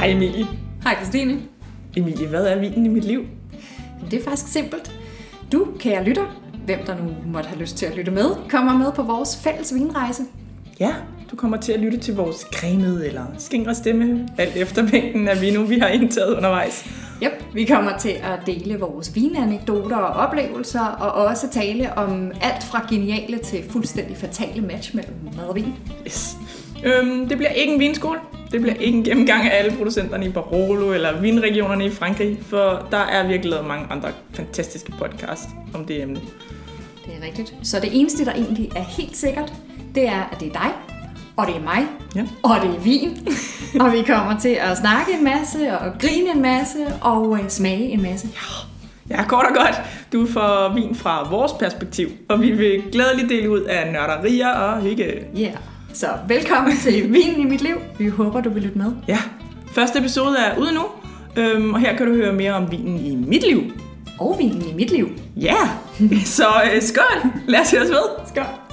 Hej Emilie. Hej Christine. Emilie, hvad er vinen i mit liv? Det er faktisk simpelt. Du, kære lytter, hvem der nu måtte have lyst til at lytte med, kommer med på vores fælles vinrejse. Ja, du kommer til at lytte til vores cremede eller skingre stemme, alt efter mængden af vino, vi har indtaget undervejs. Yep, vi kommer til at dele vores vinanekdoter og oplevelser, og også tale om alt fra geniale til fuldstændig fatale match mellem mad og vin. Yes. Øhm, det bliver ikke en vinskole. Det bliver ikke en gennemgang af alle producenterne i Barolo eller vinregionerne i Frankrig, for der er virkelig lavet mange andre fantastiske podcast om det emne. Det er rigtigt. Så det eneste, der egentlig er helt sikkert, det er, at det er dig, og det er mig, Ja. og det er vin. og vi kommer til at snakke en masse, og grine en masse, og øh, smage en masse. Ja, kort og godt. Du får vin fra vores perspektiv, og vi vil glædeligt dele ud af nørderier og hygge. Yeah. Så velkommen til Vinen i mit liv. Vi håber, du vil lytte med. Ja, første episode er ude nu, øhm, og her kan du høre mere om vinen i mit liv. Og vinen i mit liv. Ja, så øh, skål! Lad os høre os ved. Skål.